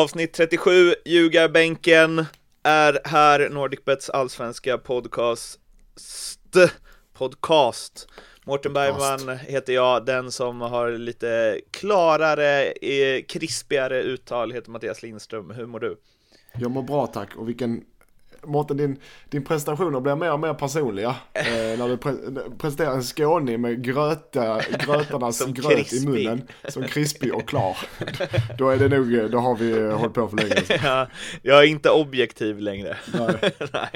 Avsnitt 37, Ljugarbänken, är här, Nordicbets allsvenska podcast. Podcast. Mårten Bergman heter jag, den som har lite klarare, eh, krispigare uttal heter Mattias Lindström. Hur mår du? Jag mår bra tack och vilken Mårten, din, din prestationer blir mer och mer personliga. Eh, när du pre presenterar en skåning med gröta, grötarnas Som gröt krispig. i munnen. Som krispig och klar. Då är det nog, då har vi hållit på för länge. Ja, jag är inte objektiv längre. Nej. Nej.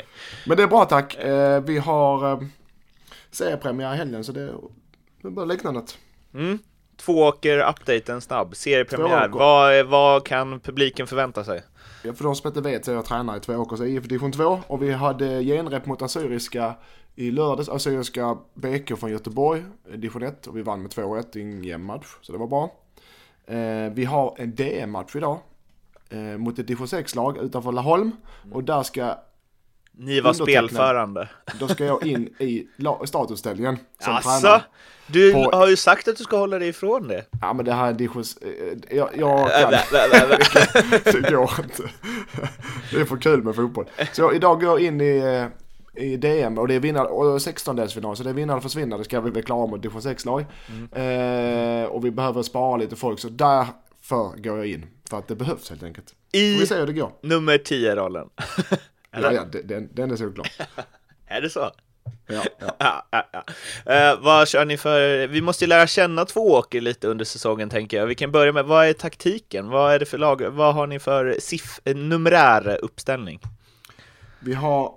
Men det är bra tack. Eh, vi har eh, seriepremiär i helgen så det, det börjar likna något. Mm. Tvååker-update, en snabb. Seriepremiär. Vad, vad kan publiken förvänta sig? Ja, för de som inte vet så är jag tränare i Tvååkers IF division 2 och vi hade genrep mot Assyriska i lördags. Assyriska BK från Göteborg, eh, division 1 och vi vann med 2-1 i en jämn match. Så det var bra. Eh, vi har en DM-match idag eh, mot ett division 6-lag utanför Laholm och där ska, ni var spelförande. då ska jag in i statusställningen som Asså? tränare. Du På- har ju sagt att du ska hålla dig ifrån det. Ja men det här är division... eh, Jag, jag Äh, kan. det går inte. Det är för kul med fotboll. Så idag går jag in i, eh, i DM och det är vinnare, och 16-delsfinal så det är vinnare och försvinnare. Det ska vi väl klara mot division 6-lag. Eh, och vi behöver spara lite folk så därför går jag in. För att det behövs helt enkelt. I vi se hur det går. nummer 10-rollen. Ja, ja, det- den, den är solklar. Är det så? Ja, ja. Ja, ja, ja. Eh, vad kör ni för? Vi måste ju lära känna två åker lite under säsongen tänker jag. Vi kan börja med, vad är taktiken? Vad är det för lag? Vad har ni för siff- numerär uppställning? Vi har...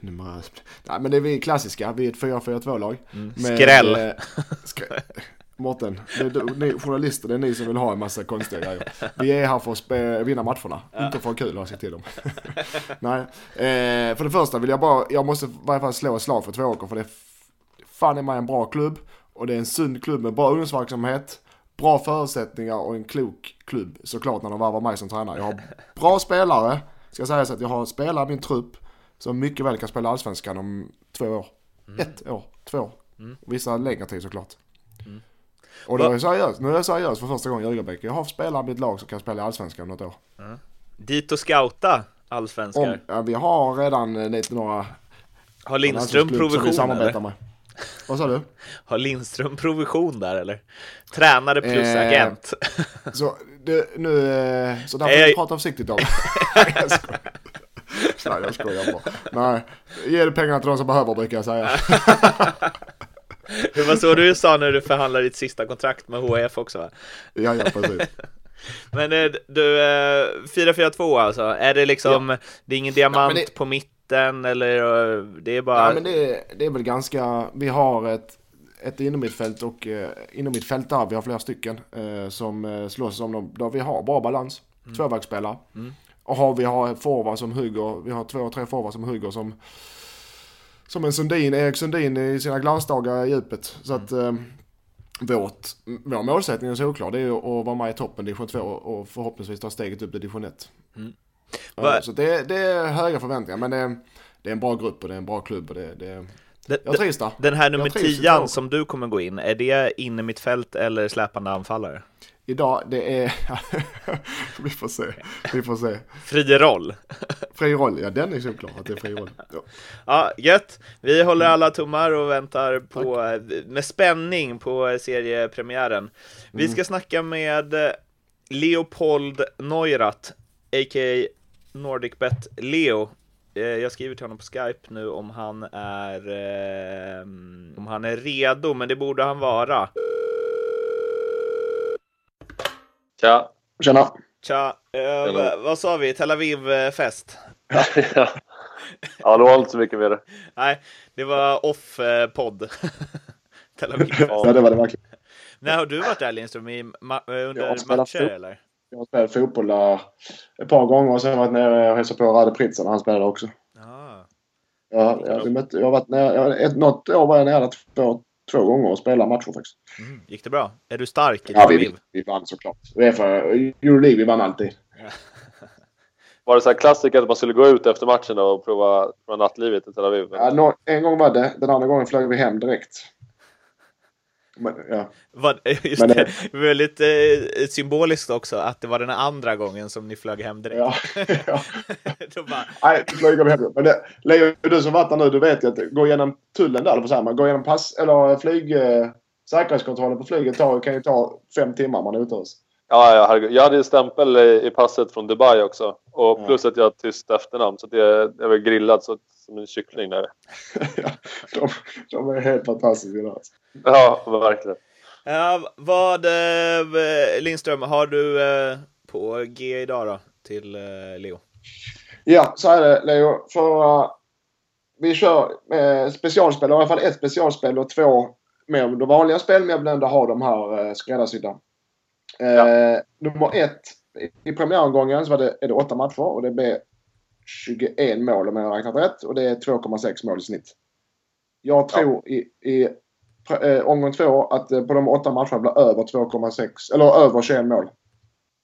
Nej men det är vi klassiska, vi är ett 4-4-2-lag. Med, Mm. Skräll. eh, skrä... Mårten, det ni journalister, det är ni som vill ha en massa konstiga grejer. Vi är här för att spe, vinna matcherna, inte för att ha kul jag sagt till dem. Nej, eh, för det första vill jag bara, jag måste i varje fall slå ett slag för Tvååker för det är fan är mig en bra klubb. Och det är en sund klubb med bra ungdomsverksamhet, bra förutsättningar och en klok klubb såklart när de varvar mig som tränare. Jag har bra spelare, ska sägas att jag har spelare i min trupp som mycket väl kan spela allsvenskan om två år. Ett år, två år. Och vissa längre tid såklart. Och då är jag seriös, nu är jag seriös för första gången i Ljugarbäck. Jag har spelare i mitt lag som kan spela i allsvenskan något år. Dit och scouta allsvenskar. Om, ja, vi har redan eh, lite några Har Lindström som vi provision samarbetar eller? med. Vad sa du? Har Lindström provision där eller? Tränare plus Eh, agent. Så, det, nu, eh, så där får Nej, vi jag- prata försiktigt om. Nej, jag skojar. Nej, jag skojar bara. Nej, ge pengarna till de som behöver brukar jag säga. Det var så du sa när du förhandlade ditt sista kontrakt med HIF också va? Ja, ja, precis. Men eh, du, eh, 4-4-2 alltså, är det liksom, det är ingen diamant Ja, men det- på mitten eller eh, det är bara... Ja, men det, är- det är väl ganska, vi har ett, ett innermittfält och eh, innermittfältare, vi har flera stycken eh, som eh, slåss om dem, där vi har bra balans. Mm. Tvåvägsspelare. Och har, vi har forward som hugger, vi har två, tre forward som hugger som som en Sundin, Erik Sundin i sina glansdagar i djupet. Så att eh, vårt, vår målsättning är solklar, det är att vara med i toppen division 2 och förhoppningsvis ta steget upp till division 1. Va- Ja, så det, det är höga förväntningar, men det är, det är en bra grupp och det är en bra klubb och det, det Den- jag trivs där. Den här nummer Jag trivs i 10 Tvååker. som du kommer gå in, är det inne mitt fält eller släpande anfallare? Idag, det är... vi får se. Vi får se. Fri roll. Fri roll, ja den är solklar att det är fri roll. Ja. Ja, gött. Vi håller alla tummar och väntar på, med spänning på seriepremiären. Vi ska snacka med eh, Leopold Neurath, a.k.a. NordicBet Leo. Eh, Jag skriver till honom på Skype nu om han är eh, om han är redo, men det borde han vara. Tja! Tjena. Tja, eh, Hello. vad, sa vi? Tel Aviv-fest? ja, Ja, det var inte så mycket det. Nej, det var off-podd. Tel Aviv. Ja det var det verkligen. När har du varit där Lindström? I ma- Jag under matcher fot- eller? Jag har spelat fotboll där ett par gånger och sen varit nere och hälsat på Rade Pritsen när han spelade också. Ja. Ja, jag, mötte, jag har varit nere, jag, ett, något år var jag nere två, två gånger och spelade matcher faktiskt. Mm. Gick det bra? Är du stark i Ja, vi, Aviv? vi vann såklart. Uefa, Euroleague, vi vann alltid. Var det så här klassiker att man skulle gå ut efter matchen och prova, prova nattlivet i Tel Aviv? Ja, en gång var det, den andra gången flög vi hem direkt. Men, ja. Vad, just Men det, det- det var lite eh, symboliskt också att det var den andra gången som ni flög hem direkt. Ja. ja. Då bara, Nej, vi hem. Men det, Leo, du som varit där nu, du vet ju att gå igenom tullen där, eller på samma, gå igenom pass, eller flyg, eh, säkerhetskontrollen på flyget tar, kan ju ta fem timmar man är utomhus. Ja, ja, herregud. Jag hade ju stämpel i, i passet från Dubai också. Och Ja. plus att jag har tyst efternamn. Så det, jag var grillad så, som en kyckling där. ja, de, de är helt fantastiska. Alltså. Ja, verkligen. ja, vad, eh, Lindström, har du eh, på G idag då till eh, Leo? Ja, så är det Leo. För uh, vi kör med specialspel, i alla fall ett specialspel och två mer de vanliga spel, men jag vill ändå ha de här uh, skräddarsydda. Eh, Nummer ett, i premiäromgången så var det, är det åtta matcher och det blev 21 mål om jag har räknat rätt och det är 2,6 mål i snitt. Jag tror i, i eh, omgång två att eh, på de åtta matcherna blir över 2,6 eller över 21 mål.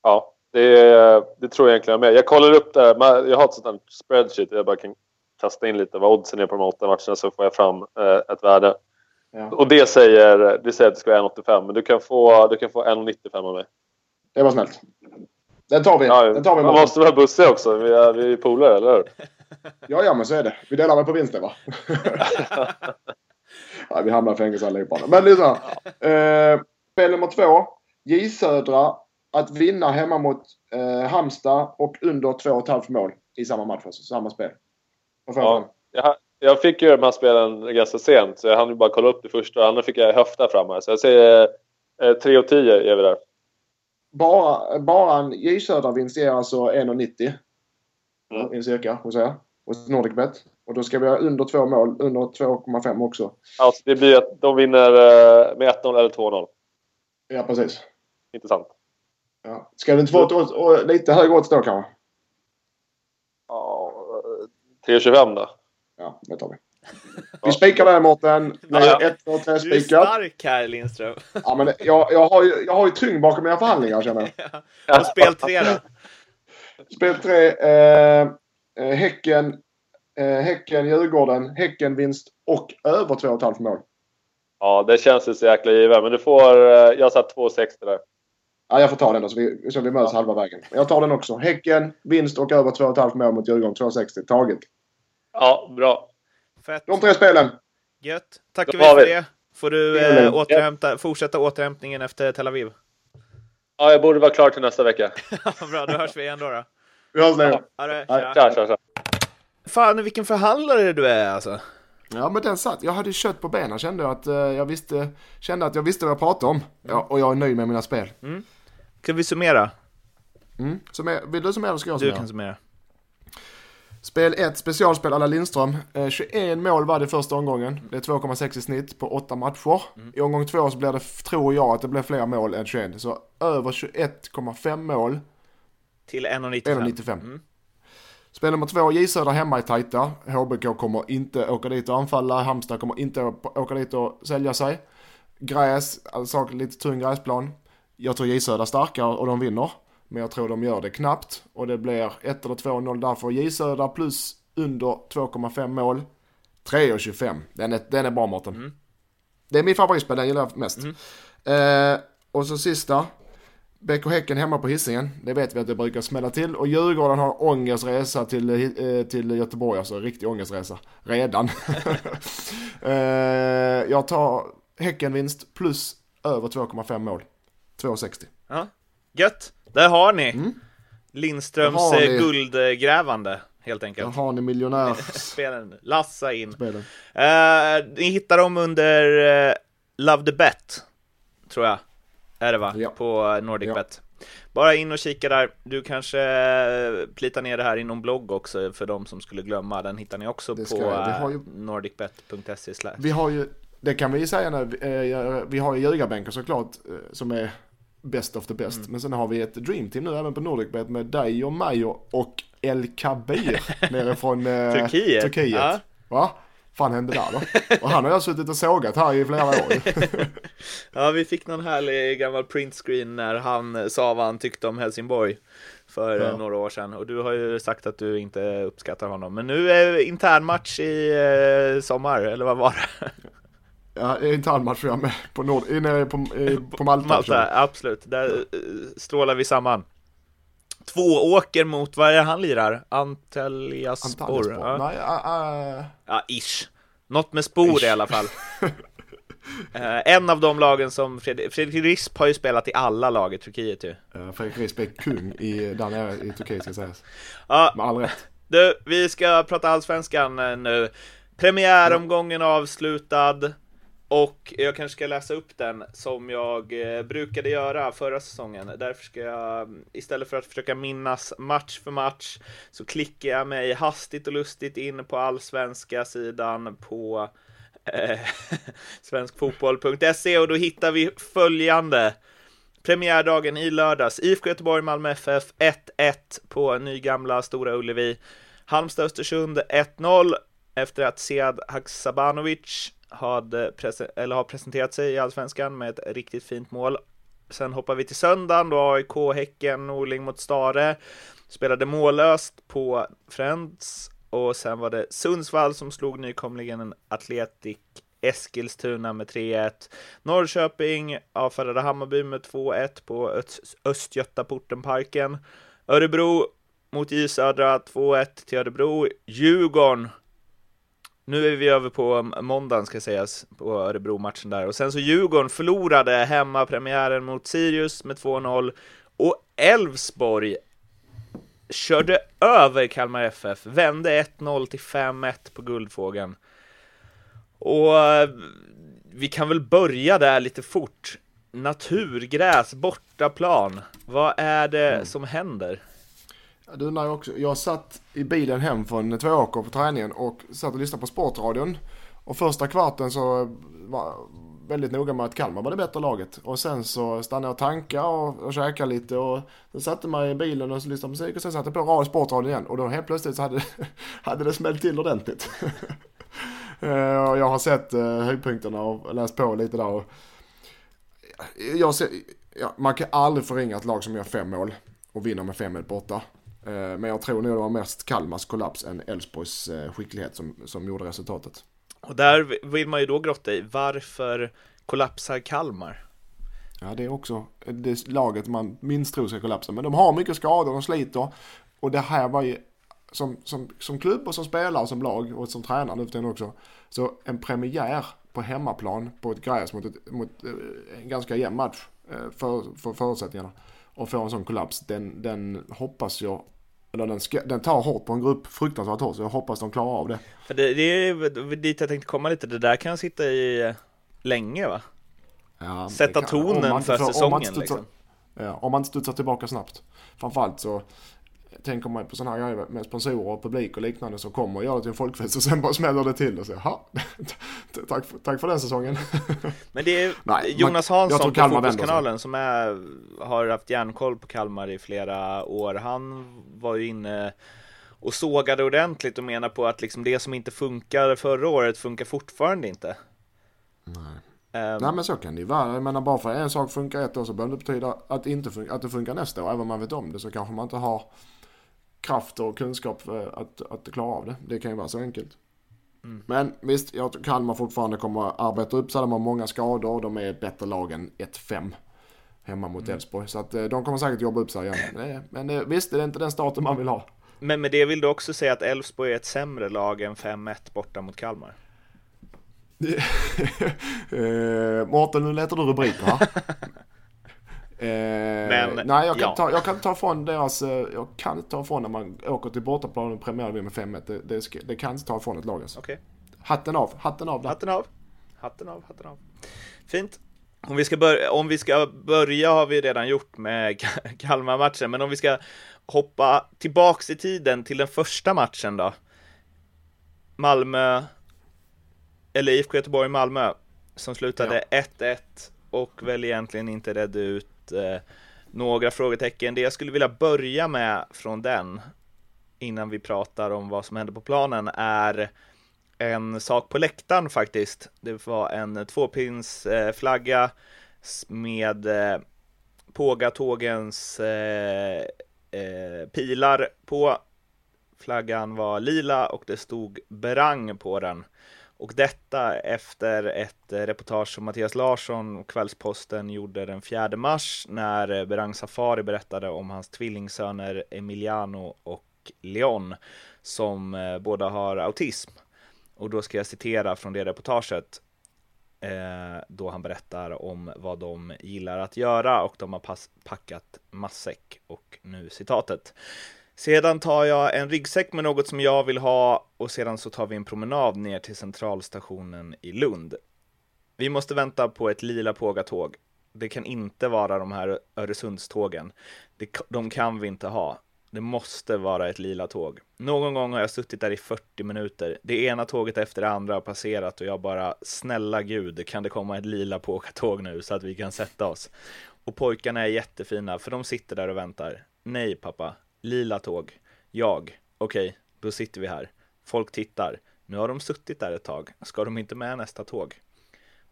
Ja, det, det tror jag egentligen med. Jag kollar upp det här. Jag har ett sånt här spreadsheet jag bara kan kasta in lite vad oddsen är på de åtta matcherna så får jag fram eh, ett värde. Ja. Och det säger, det säger att det ska vara 1,85 men du kan få, du kan få 1,95 av mig. Det var snällt. Den tar vi. Ja, Den tar vi man måste vara bussig också. Vi är, vi är polare, eller hur? Ja, ja, men så är det. Vi delar väl på vinsten, va? ja, vi hamnar i fängelse allihopa. Men lyssna. Eh, spel nummer två. J Södra att vinna hemma mot eh, Halmstad och under 2,5 mål i samma match. Alltså, samma spel. Ja. Jag, jag fick ju de här spelen ganska sent så jag hann ju bara kolla upp det första. Andra fick jag höfta fram här. Så jag säger eh, 3 och 10 är vi där. Bara, bara en J Södra-vinst ger alltså 1,90. Mm. I en cirka, får säga. Hos Nordicbet. Och då ska vi ha under två mål, under 2,5 också. Alltså det blir att de vinner eh, med 1-0 eller 2-0. Ja, precis. Intressant. Ja. Ska det inte vara ett, odds- och lite högre odds då kanske? Ja, eh, 3,25 då. Ja, det tar vi. Vi spikar där Mårten. Ja, ja. 1, 2, 3 Du är stark här Lindström. Ja, men jag, jag, har ju, jag har ju tyngd bakom mina förhandlingar känner jag. Och spel tre då? Spel 3. Eh, eh, häcken, eh, häcken, Djurgården, Häcken vinst och över 2,5 mål. Ja, det känns ju så jäkla givet. Men du får... eh, Jag har satt 2,60 där. Ja, jag får ta den då så vi, så vi möts halva vägen. Jag tar den också. Häcken, vinst och över 2,5 mål mot Djurgården. 2,60 taget. Ja, bra. Fett. De tre spelen. Gött. Tackar vi för vi. det. Får du eh, återhämta, fortsätta återhämtningen efter Tel Aviv. Ja, jag borde vara klar till nästa vecka. Bra, då hörs vi igen då. då. Vi hörs nu. Ha det. Tja, tja, tja. Fan, vilken förhandlare du är alltså. Ja, men den satt. Jag hade kött på benen kände jag att eh, jag visste, kände att jag visste vad jag pratade om. Ja, och jag är nöjd med mina spel. Ska vi summera? Mm. Summer, vill du summera eller ska jag Du summera? kan summera. Spel 1, specialspel alla Lindström. Eh, 21 mål var det första omgången. Det är 2,6 i snitt på 8 matcher. I omgång 2 så blir det, tror jag, att det blir fler mål än 21. Så över 21,5 mål, Till 1,95. 1,95. Mm. Spel nummer 2, J Södra hemma är tajta. HBK kommer inte åka dit och anfalla. Halmstad kommer inte åka dit och sälja sig. Gräs, alltså lite tung gräsplan. Jag tror J Södra starkare och de vinner. Men jag tror de gör det knappt. Och det blir 1 eller 2-0 därför J Södra plus under 2,5 mål. 3,25. Den är, den är bra Mårten. Det är min favoritspel, den gillar jag mest. Eh, och så sista. BK Häcken hemma på Hisingen. Det vet vi att det brukar smälla till. Och Djurgården har ångestresa till, eh, till Göteborg, alltså riktig ångestresa. Redan. eh, jag tar Häckenvinst plus över 2,5 mål. 2,60. Ja. Gött. Där har ni. Lindströms Där har eh, ni. guldgrävande, helt Där enkelt. har ni miljonärspelen. Spelen. Lassa in. Eh, ni hittar dem under eh, Love the Bet, tror jag. Är det va? Ja. På eh, Nordic Ja. Bara in och kika där. Du kanske eh, plitar ner det här i någon blogg också för de som skulle glömma. Den hittar ni också på. Vi eh, ju- nordicbet.se. Vi har ju, det kan vi säga nu, vi har ju ljugarbänken såklart som är best of the best. Mm. Men sen har vi ett dreamteam nu även på Nordicbet med dig och mig och, El Kabir nere från eh, Turkiet. Turkiet. Ja. Va? Fan hände där då? Och han har jag suttit och sågat här i flera år. Ja, vi fick någon härlig gammal printscreen när han sa vad han tyckte om Helsingborg för Ja. eh, några år sedan. Och du har ju sagt att du inte uppskattar honom. Men nu är internmatch i eh, sommar, eller vad var det? Ja, det är inte all match jag med på, Nord, på, på Malta. Malta, absolut. Där eh, strålar vi samman. Två åker mot, vad är det han lirar? Antalyaspor? Antalyaspor. Ja. Nej, uh, uh, ja, ish. Något med spor i alla fall. Uh, en av de lagen som Fredrik, Fredrik Risp har ju spelat i alla lag i Turkiet ju. Uh, Fredrik Risp är kung i, där nere i Turkiet ska sägas. Ja, Med all rätt. du, vi ska prata allsvenskan eh, nu. Premiäromgången avslutad. Och jag kanske ska läsa upp den som jag eh, brukade göra förra säsongen. Därför ska jag, istället för att försöka minnas match för match, så klickar jag mig hastigt och lustigt in på allsvenska sidan på eh, svenskfotboll.se och då hittar vi följande. Premiärdagen i lördags, IFK Göteborg, Malmö FF 1-1 på nygamla Stora Ullevi. Halmstad Östersund 1-0 efter att Sead Haksabanovic hade eller har presenterat sig i Allsvenskan med ett riktigt fint mål. Sen hoppar vi till söndagen då AIK, Häcken, Norling mot Stare spelade mållöst på Friends och sen var det Sundsvall som slog nykomlingen Atletic Eskilstuna med 3-1. Norrköping avfärdade Hammarby med 2-1 på Östgötaportenparken. Örebro mot J Södra 2-1 till Örebro. Djurgården nu är vi över på måndagen ska sägas, på Örebro-matchen där. Och sen så Djurgården förlorade hemmapremiären mot Sirius med 2-0. Och Elfsborg körde över Kalmar FF, vände 1-0 till 5-1 på Guldfågeln. Och eh, vi kan väl börja där lite fort. Naturgräs, bortaplan. Vad är det som händer? Du undrar jag också. Jag satt i bilen hem från Tvååker på träningen och satt och lyssnade på Sportradion. Och första kvarten så var jag väldigt noga med att Kalmar var det bättre laget. Och sen så stannade jag och tankade och, och käkade lite och sen satte mig i bilen och så lyssnade på musik och sen satte jag på radio Sportradion igen. Och då helt plötsligt så hade, hade det smällt till ordentligt. Eh, och jag har sett eh, höjdpunkterna och läst på lite där. Och jag ser, ja, man kan aldrig förringa ett lag som gör fem mål och vinner med 5-1 borta. Eh, Men jag tror nog det var mest Kalmars kollaps än Elfsborgs eh, skicklighet som, som gjorde resultatet. Och där vill man ju då grotta i, varför kollapsar Kalmar? Ja, det är också det laget man minst tror ska kollapsa. Men de har mycket skador, de sliter. Och det här var ju som, som, som klubb och som spelare och som lag och som tränare nu för också. Så en premiär på hemmaplan på ett gräs mot, ett, mot eh, en ganska jämn match för, för förutsättningarna. Och få en sån kollaps, den, den hoppas jag eller den, ska, den tar hårt på en grupp, fruktansvärt hårt, så jag hoppas de klarar av det. För det, det är dit jag tänkte komma lite, det där kan sitta i eh, länge va? Ja, Sätta kan- tonen inte för får- om man säsongen inte studsar- liksom. Ja, om man inte studsar tillbaka snabbt. Framförallt så tänker man på sådana här grejer med sponsorer och publik och liknande som kommer och gör det till en folkfest och sen bara smäller det till och så jaha, tack, för- tack för den säsongen. Men det är Nej, Jonas Hansson på Fotbollskanalen som är, har haft järnkoll på Kalmar i flera år. Han var ju inne och sågade ordentligt och menar på att liksom det som inte funkar förra året funkar fortfarande inte. Ehm, Nej men så kan det ju vara. Jag menar bara för att en sak funkar ett år så behöver det betyda att, inte att det funkar nästa år. Även om man vet om det så kanske man inte har kraft och kunskap att, att klara av det. Det kan ju vara så enkelt. Men visst, jag tror Kalmar fortfarande kommer att arbeta upp sig. De har många skador och de är ett bättre lag än 1-5 hemma mot Elfsborg. Så att eh, de kommer säkert jobba upp sig igen. Men visst, det är inte den starten man vill ha. Men med det vill du också säga att Elfsborg är ett sämre lag än 5-1 borta mot Kalmar? eh, Mårten, nu letar du rubriker här. Eh, Men, nej, jag kan, ja. ta, jag kan ta ifrån deras, eh, jag kan inte ta ifrån när man åker till bortaplan och premiär med 5-1. Det, det, det kan inte ta ifrån ett lag alltså. Okej, Hatten av, hatten av där. hatten av. Hatten av, hatten av. Fint. Om vi, ska börja, om vi ska börja har vi redan gjort med Ka- Kalmar-matchen, men om vi ska hoppa tillbaks i tiden till den första matchen då. Malmö, eller IFK Göteborg-Malmö, som slutade 1-1 och väl egentligen inte redde ut eh, några frågetecken. Det jag skulle vilja börja med från den, innan vi pratar om vad som hände på planen, är en sak på läktaren faktiskt. Det var en tvåpinsflagga med eh, Pågatågens eh, eh, pilar på. Flaggan var lila och det stod Berang på den. Och detta efter ett eh, reportage som Mattias Larsson och Kvällsposten gjorde den 4 mars när eh, Berang Safari berättade om hans tvillingsöner Emiliano och Leon som eh, båda har autism. Och då ska jag citera från det reportaget då han berättar om vad de gillar att göra och de har packat matsäck. Och nu citatet. Sedan tar jag en ryggsäck med något som jag vill ha och sedan så tar vi en promenad ner till centralstationen i Lund. Vi måste vänta på ett lila pågatåg. Det kan inte vara de här Öresundstågen. de kan vi inte ha. Det måste vara ett lila tåg. Någon gång har jag suttit där i 40 minuter. Det ena tåget efter det andra har passerat och jag bara, snälla gud, kan det komma ett lila pågatåg nu så att vi kan sätta oss? Och pojkarna är jättefina, för de sitter där och väntar. Nej pappa, lila tåg. Jag, okej, okay, då sitter vi här. Folk tittar. Nu har de suttit där ett tag. Ska de inte med nästa tåg?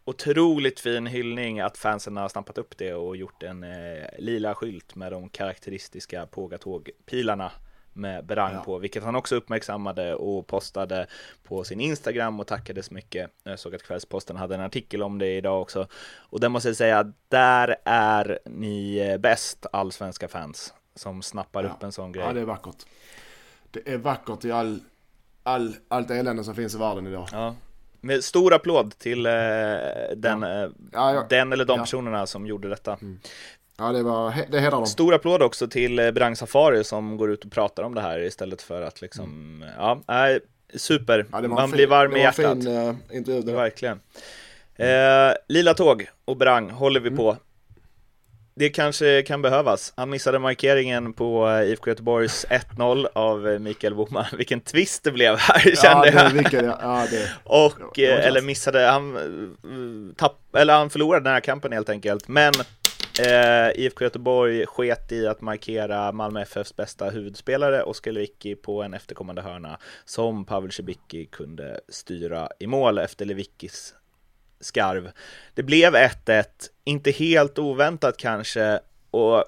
Otroligt fin hyllning att fansen har stampat upp det och gjort en eh, lila skylt med de karaktäristiska Pågatåg-pilarna med Berang ja. på, vilket han också uppmärksammade och postade på sin Instagram och tackade så mycket. Jag såg att Kvällsposten hade en artikel om det idag också. Och där måste jag säga, där är ni eh, bäst allsvenska fans som snappar ja. upp en sån grej. Ja, det är vackert. Det är vackert i all, all, allt elände som finns i världen idag. Ja. Med stor applåd till eh, den, ja. Eh, ja, den eller de personerna som gjorde detta. Mm. Ja, det, var, det hedrar dem. Stor applåd också till eh, Brang Safari som går ut och pratar om det här istället för att liksom, mm. ja, nej, super. Ja, Man fin, blir varm i hjärtat. Fin, uh, intervju, Verkligen. Eh, lila tåg och Brang håller vi mm. på det kanske kan behövas. Han missade markeringen på eh, IFK Göteborgs 1-0 av eh, Mikael Boman. Vilken twist det blev här kände ja, jag. Vilken, ja, det, och, eh, eller missade, han, tapp, eller han förlorade den här kampen helt enkelt. Men eh, IFK Göteborg sket i att markera Malmö FFs bästa huvudspelare Oskar Lewicki på en efterkommande hörna som Pavel Cibicki kunde styra i mål efter Lewickis skarv. Det blev 1-1, inte helt oväntat kanske, och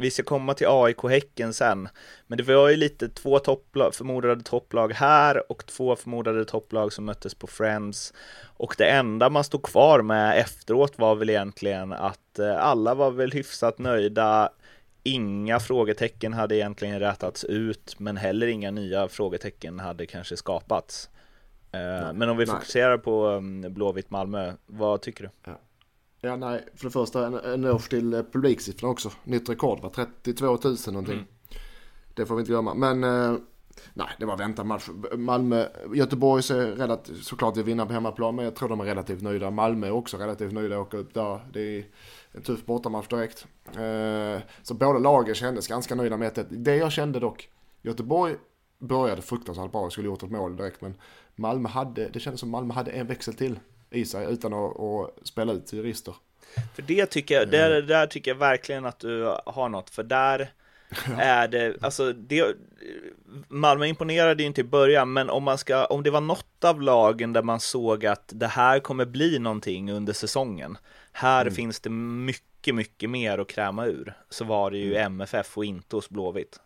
vi ska komma till AIK-Häcken sen, men det var ju lite två topplag, förmodade topplag här och två förmodade topplag som möttes på Friends. Och det enda man stod kvar med efteråt var väl egentligen att eh, alla var väl hyfsat nöjda. Inga frågetecken hade egentligen rätats ut, men heller inga nya frågetecken hade kanske skapats. Nej, men om vi nej. fokuserar på um, Blåvitt Malmö, vad tycker du? Ja. ja, nej, för det första en eloge till eh, publiksiffrorna också. Nytt rekord var 32 000 någonting. Mm. Det får vi inte glömma. Men eh, nej, det var väntat match. Malmö, Göteborg ser relativt, såklart vi vinner på hemmaplan, men jag tror de är relativt nöjda. Malmö är också relativt nöjda att åka upp där. Det är en tuff bortamatch direkt. Eh, så båda lagen kändes ganska nöjda med det. Det jag kände dock, Göteborg började fruktansvärt bra skulle gjort ett mål direkt, men Malmö hade, det kändes som Malmö hade en växel till i sig utan att, att spela ut jurister. För det tycker jag, där, mm. där tycker jag verkligen att du har något, för där är det, alltså det, Malmö imponerade ju inte i början, men om man ska, om det var något av lagen där man såg att det här kommer bli någonting under säsongen, här mm. finns det mycket, mycket mer att kräma ur, så var det ju mm. MFF och inte hos Blåvitt.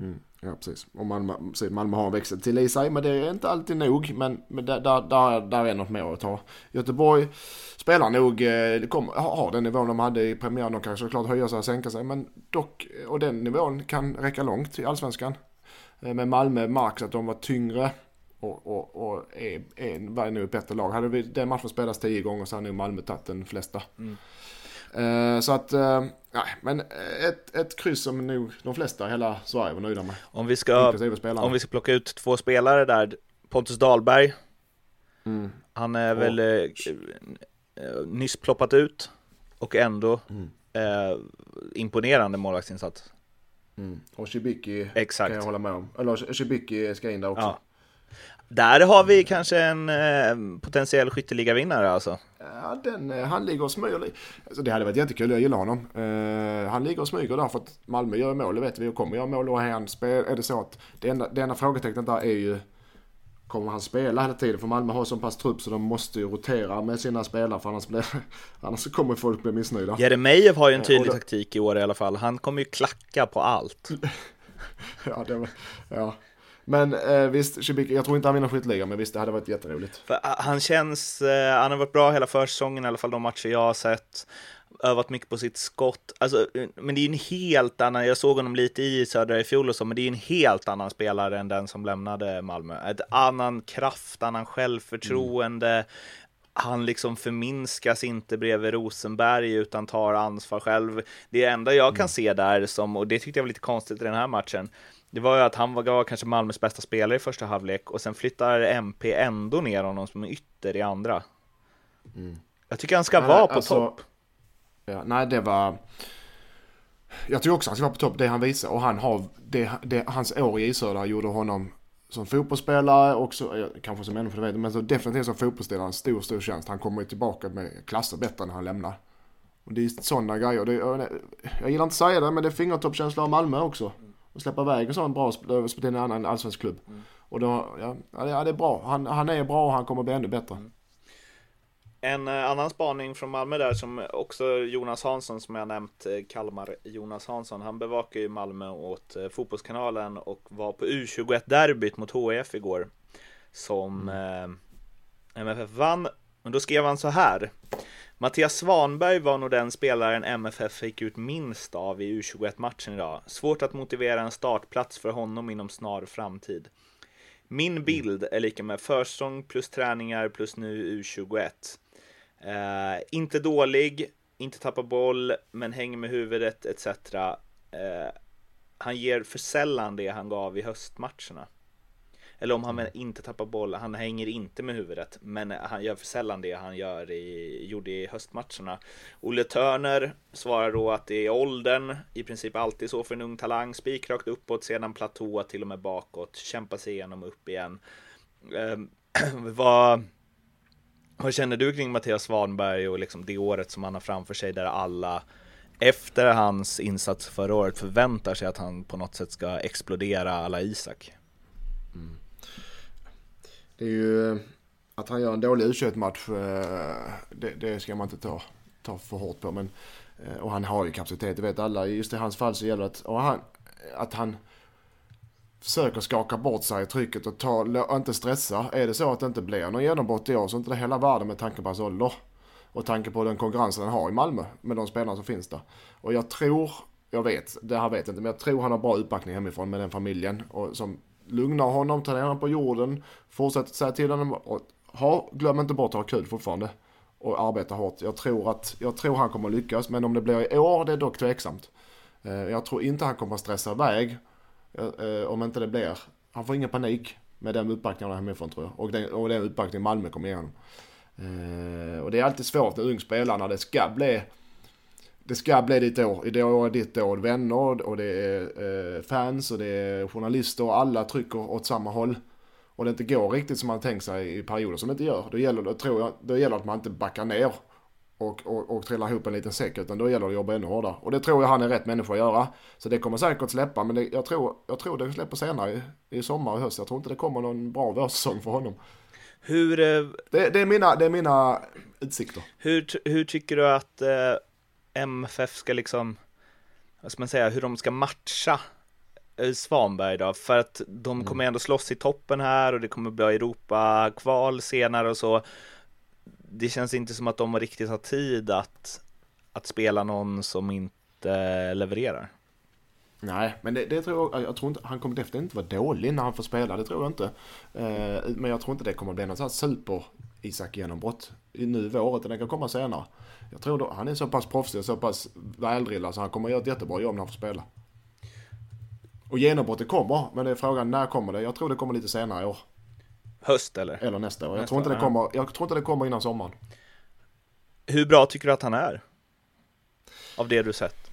Mm. Ja, precis. Och Malmö, Malmö har en växel till i sig, men det är inte alltid nog. Men, men där, där, där är något mer att ta. Göteborg spelar nog, eh, kom, har den nivån de hade i premiären. De kan såklart höja sig och sänka sig, men dock, eh, och den nivån kan räcka långt i allsvenskan. Eh, men Malmö märks att de var tyngre och, och, och är, är, var nog ett bättre lag. Hade vi den matchen spelats tio gånger så hade nog Malmö tagit den flesta. Mm. Uh, så att, uh, nej, men ett, ett kryss som nog de flesta i hela Sverige var nöjda med. Om vi ska, om vi ska plocka ut två spelare där, Pontus Dahlberg, mm. han är och, väl uh, nyss ploppat ut och ändå mm. imponerande målvaktsinsats. Mm. Och Shibiki Exakt. kan jag hålla med om. Eller Shibiki ska in där också. Ja. Där har vi kanske en eh, potentiell skytteligavinnare alltså. Ja, den, eh, han ligger och smyger. Alltså, det hade varit jättekul, jag gillar honom. Uh, han ligger och smyger där för att Malmö gör mål, det vet vi, och kommer göra mål. Och han spel, är det så att det enda, det enda frågetecknet där är ju Kommer han spela hela tiden? För Malmö har så pass trupp så de måste ju rotera med sina spelare för annars, blir, annars kommer folk bli missnöjda. Jeremejeff har ju en tydlig då, taktik i år i alla fall. Han kommer ju klacka på allt. ja, det var, ja. Men eh, visst, Cibicka, jag tror inte han vinner skytteligan, men visst det hade varit jätteroligt. För, ah, han känns, eh, han har varit bra hela försäsongen, i alla fall de matcher jag har sett. Övat mycket på sitt skott. Alltså, eh, men det är en helt annan, jag såg honom lite i Södra i fjol och så, men det är en helt annan spelare än den som lämnade Malmö. Ett annan kraft, annan självförtroende. Mm. Han liksom förminskas inte bredvid Rosenberg utan tar ansvar själv. Det enda jag kan mm. se där som, och det tyckte jag var lite konstigt i den här matchen, det var ju att han var kanske Malmös bästa spelare i första halvlek och sen flyttar MP ändå ner honom som ytter i andra. Mm. Jag tycker han ska nej, vara på alltså, topp. Ja, nej, det var... Jag tycker också han ska vara på topp, det han visar. Och han har, det, det, hans år i Isöda gjorde honom som fotbollsspelare, också, kanske som människa, vet men så definitivt som fotbollsspelare en stor, stor tjänst. Han kommer ju tillbaka med klasser bättre när han lämnar. Och det är sådana grejer. Det, jag gillar inte att säga det, men det är fingertoppskänsla av Malmö också och släppa iväg en sån bra spelare till en annan allsvensk klubb. Mm. Och då, ja, ja, det är bra. Han, han är bra och han kommer bli ännu bättre. Mm. En eh, annan spaning från Malmö där som också Jonas Hansson som jag nämnt, eh, Kalmar Jonas Hansson, han bevakar ju Malmö åt eh, Fotbollskanalen och var på U21-derbyt mot HIF igår. Som mm. eh, MFF vann. Och då skrev han så här. Mattias Svanberg var nog den spelaren MFF fick ut minst av i U21-matchen idag. Svårt att motivera en startplats för honom inom snar framtid. Min mm. bild är lika med försäsong plus träningar plus nu U21. Eh, inte dålig, inte tappar boll, men hänger med huvudet etc. Eh, han ger för sällan det han gav i höstmatcherna. Eller om han mm. inte tappar boll, han hänger inte med huvudet, men han gör för sällan det han gör i, gjorde i höstmatcherna. Olle Törner svarar då att det är åldern, i princip alltid så för en ung talang, spikrakt uppåt, sedan platå till och med bakåt, kämpa sig igenom upp igen. Eh, vad, vad känner du kring Mattias Svanberg och liksom det året som han har framför sig där alla efter hans insats förra året förväntar sig att han på något sätt ska explodera alla Isak? Det är ju eh, att han gör en dålig u match eh, det, det, ska man inte ta, ta för hårt på. Men, eh, och han har ju kapacitet, det vet alla. Just i hans fall så gäller det att, och han, att han försöker skaka bort sig i trycket och ta, inte stressa. Är det så att det inte blir någon genombrott i år så är inte det hela världen med tanke på hans ålder. Och tanke på den konkurrensen han har i Malmö med de spelarna som finns där. Och jag tror, jag vet, det här vet jag inte, men jag tror han har bra uppbackning hemifrån med den familjen. Och som lugnar honom, tar ner honom på jorden, fortsätter säga till honom och ha, glöm inte bort att ha kul fortfarande. Och arbeta hårt. Jag tror att, jag tror han kommer lyckas, men om det blir i år, det är dock tveksamt. Eh, jag tror inte han kommer att stressa iväg eh, eh, om inte det blir. Han får ingen panik med den uppbackningen hemifrån tror jag. Och den, och den uppbackningen Malmö kommer igenom. Och det är alltid svårt när ung spelare när det ska bli det ska bli ditt år. Det är ditt år. Vänner och det är eh, fans och det är journalister och alla trycker åt samma håll. Och det inte går riktigt som man tänkt sig i perioder som det inte gör. Då gäller det, tror jag, då gäller att man inte backar ner och, och, och trillar ihop en liten säck. Utan då gäller det att jobba ännu hårdare. Och det tror jag han är rätt människa att göra. Så det kommer säkert släppa. Men det, jag, tror, jag tror det släpper senare i, i sommar och höst. Jag tror inte det kommer någon bra vårsäsong för honom. Hur... Eh, det, det, är mina, det är mina utsikter. Hur, hur tycker du att eh MFF ska liksom, vad ska man säga, hur de ska matcha eh, Svanberg då, för att de mm. kommer ändå slåss i toppen här och det kommer bli Europa-kval senare och så. Det känns inte som att de riktigt har tid att, att spela någon som inte levererar. Nej, men det, det, tror jag, jag tror inte, han kommer definitivt inte vara dålig när han får spela, det tror jag inte. Eh, men jag tror inte det kommer bli något sånt super Isak genombrott nu i vår, utan det kan komma senare. Jag tror då, han är så pass proffsig och så pass väldrillad så han kommer att göra ett jättebra jobb när han får spela. Och genombrottet kommer, men det är frågan när kommer det? Jag tror det kommer lite senare i år. Höst eller? Eller nästa år. Nästa jag, tror inte det kommer, jag tror inte det kommer innan sommaren. Hur bra tycker du att han är? Av det du sett?